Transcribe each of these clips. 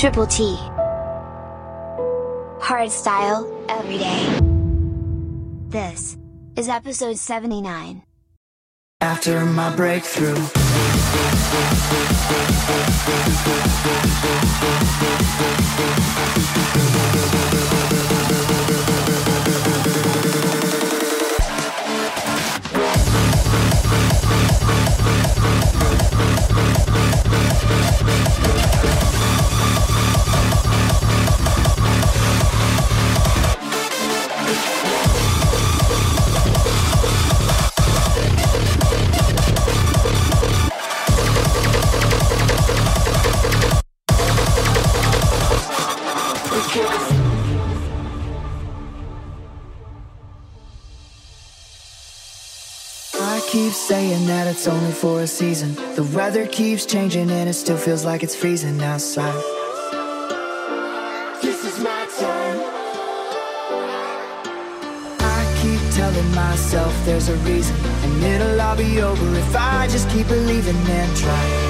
Triple T. Hard style, every day. This is episode 79. After my breakthrough. Keep saying that it's only for a season. The weather keeps changing and it still feels like it's freezing outside. This is my time. I keep telling myself there's a reason, and it'll all be over if I just keep believing and try.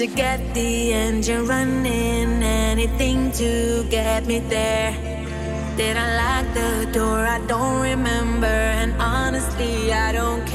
to get the engine running, anything to get me there. Did I lock the door? I don't remember, and honestly, I don't care.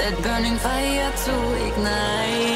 That burning fire to ignite.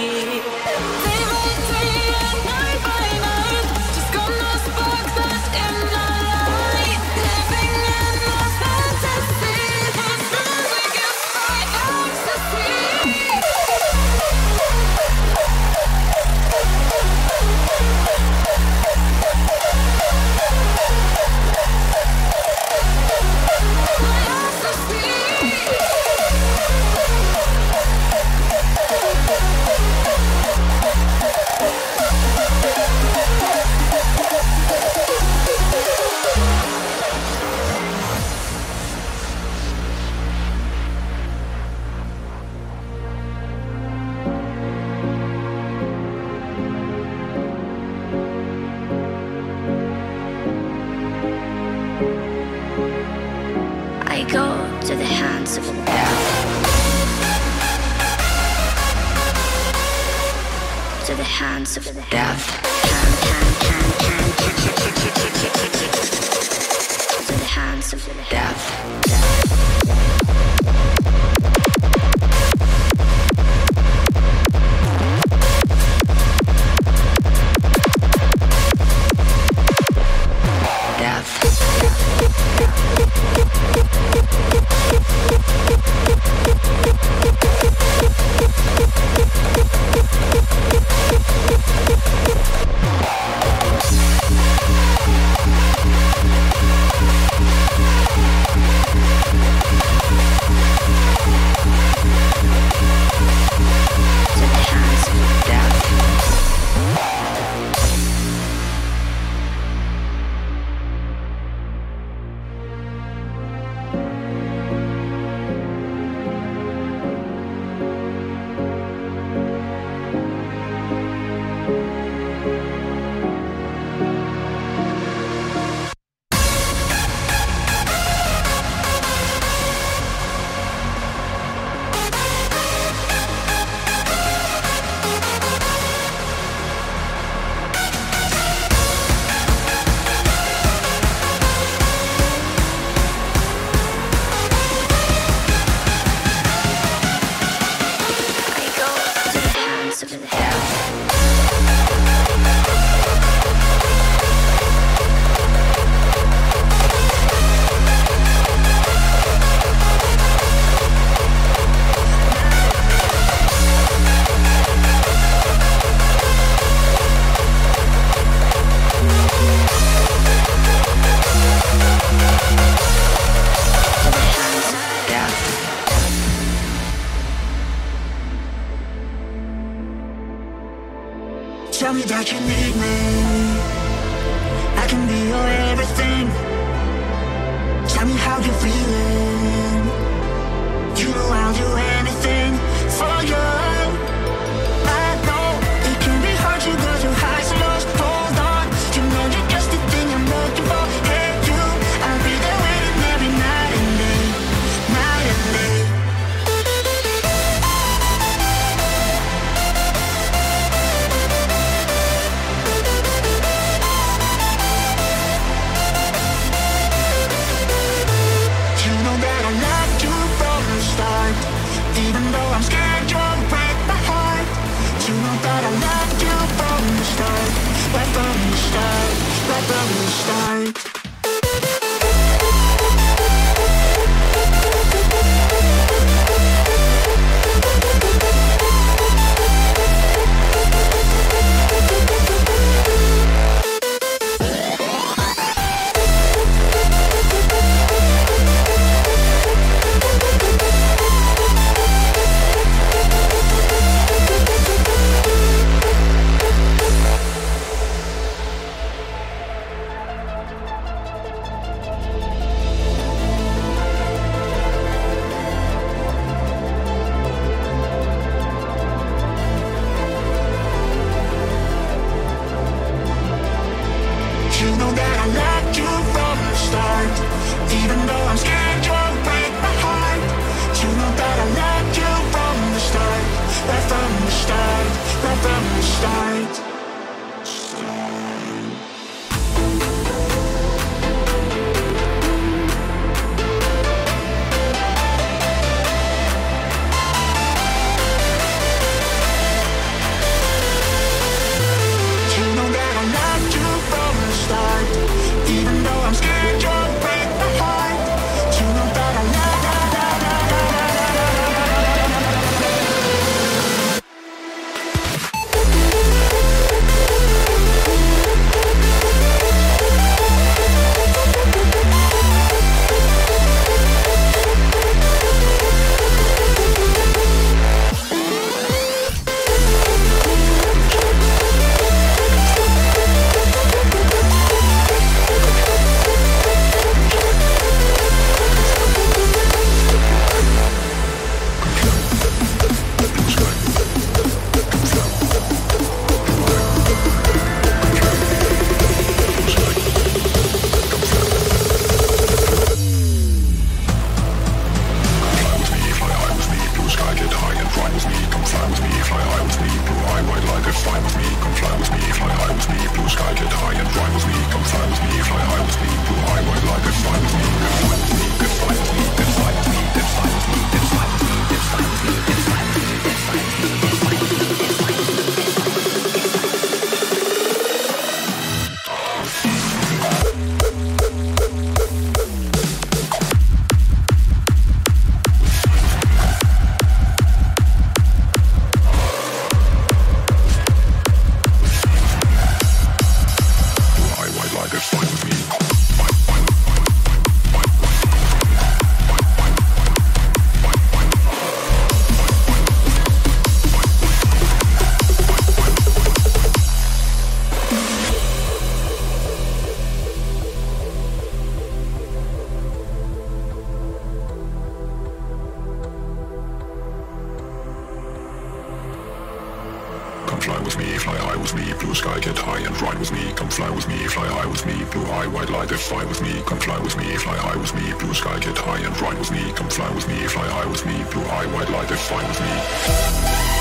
my white light is fine with me.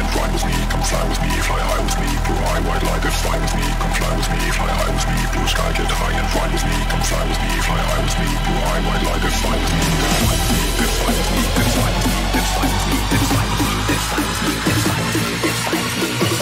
and fly with me, come fly with me, fly high with me, blue eye, white light, and fly with me, come fly with me, fly high with me, blue sky, get high and fly with me, come fly with me, fly high with me, blue eye, white light, and fly with me, and fly with me, and fly with me, and fly with me, and fly with me, and fly with me, and fly with me, and fly with me, and fly with me, and fly with me.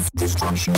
Such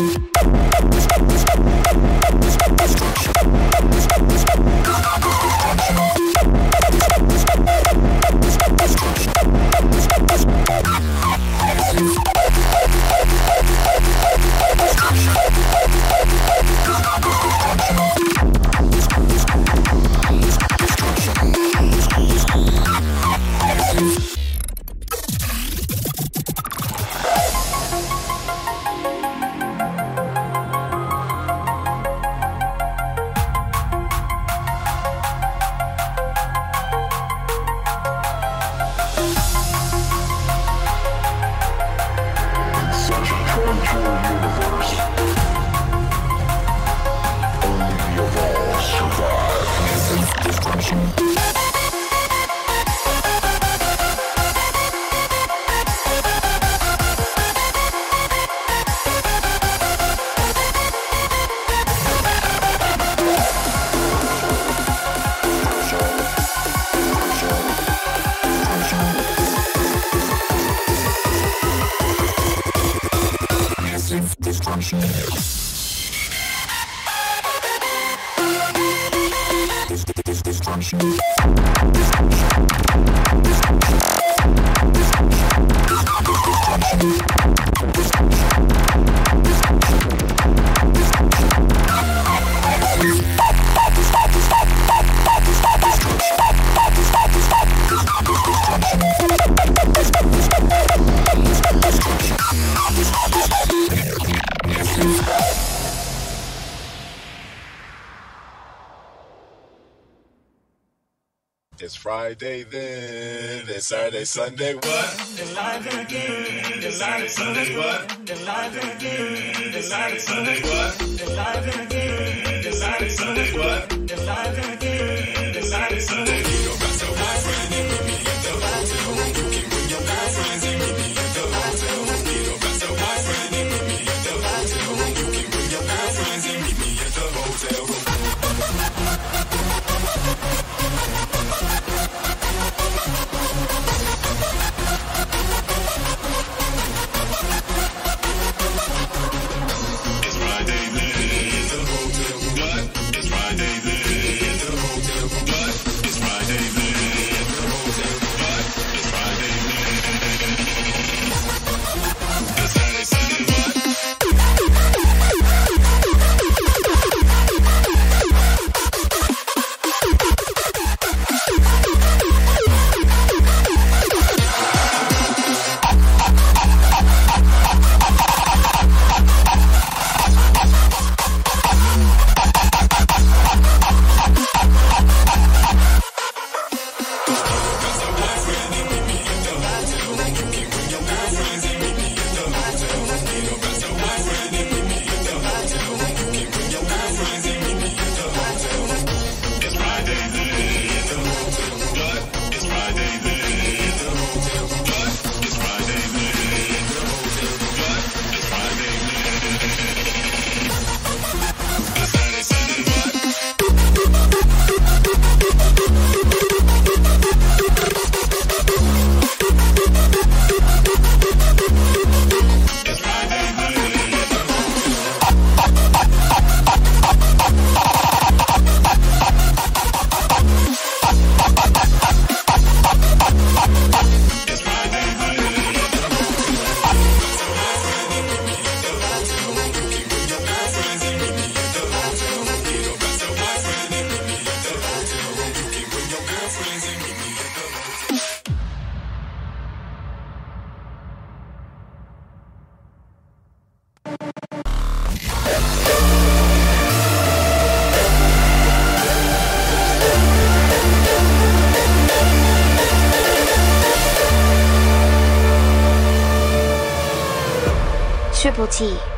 Monday, then then Saturday, Sunday, what? The live again, then Saturday, Sunday, what? The live again, then Saturday, Sunday, what? The live again, then Saturday, Sunday, what? Then live again, then Saturday, Sunday. 气，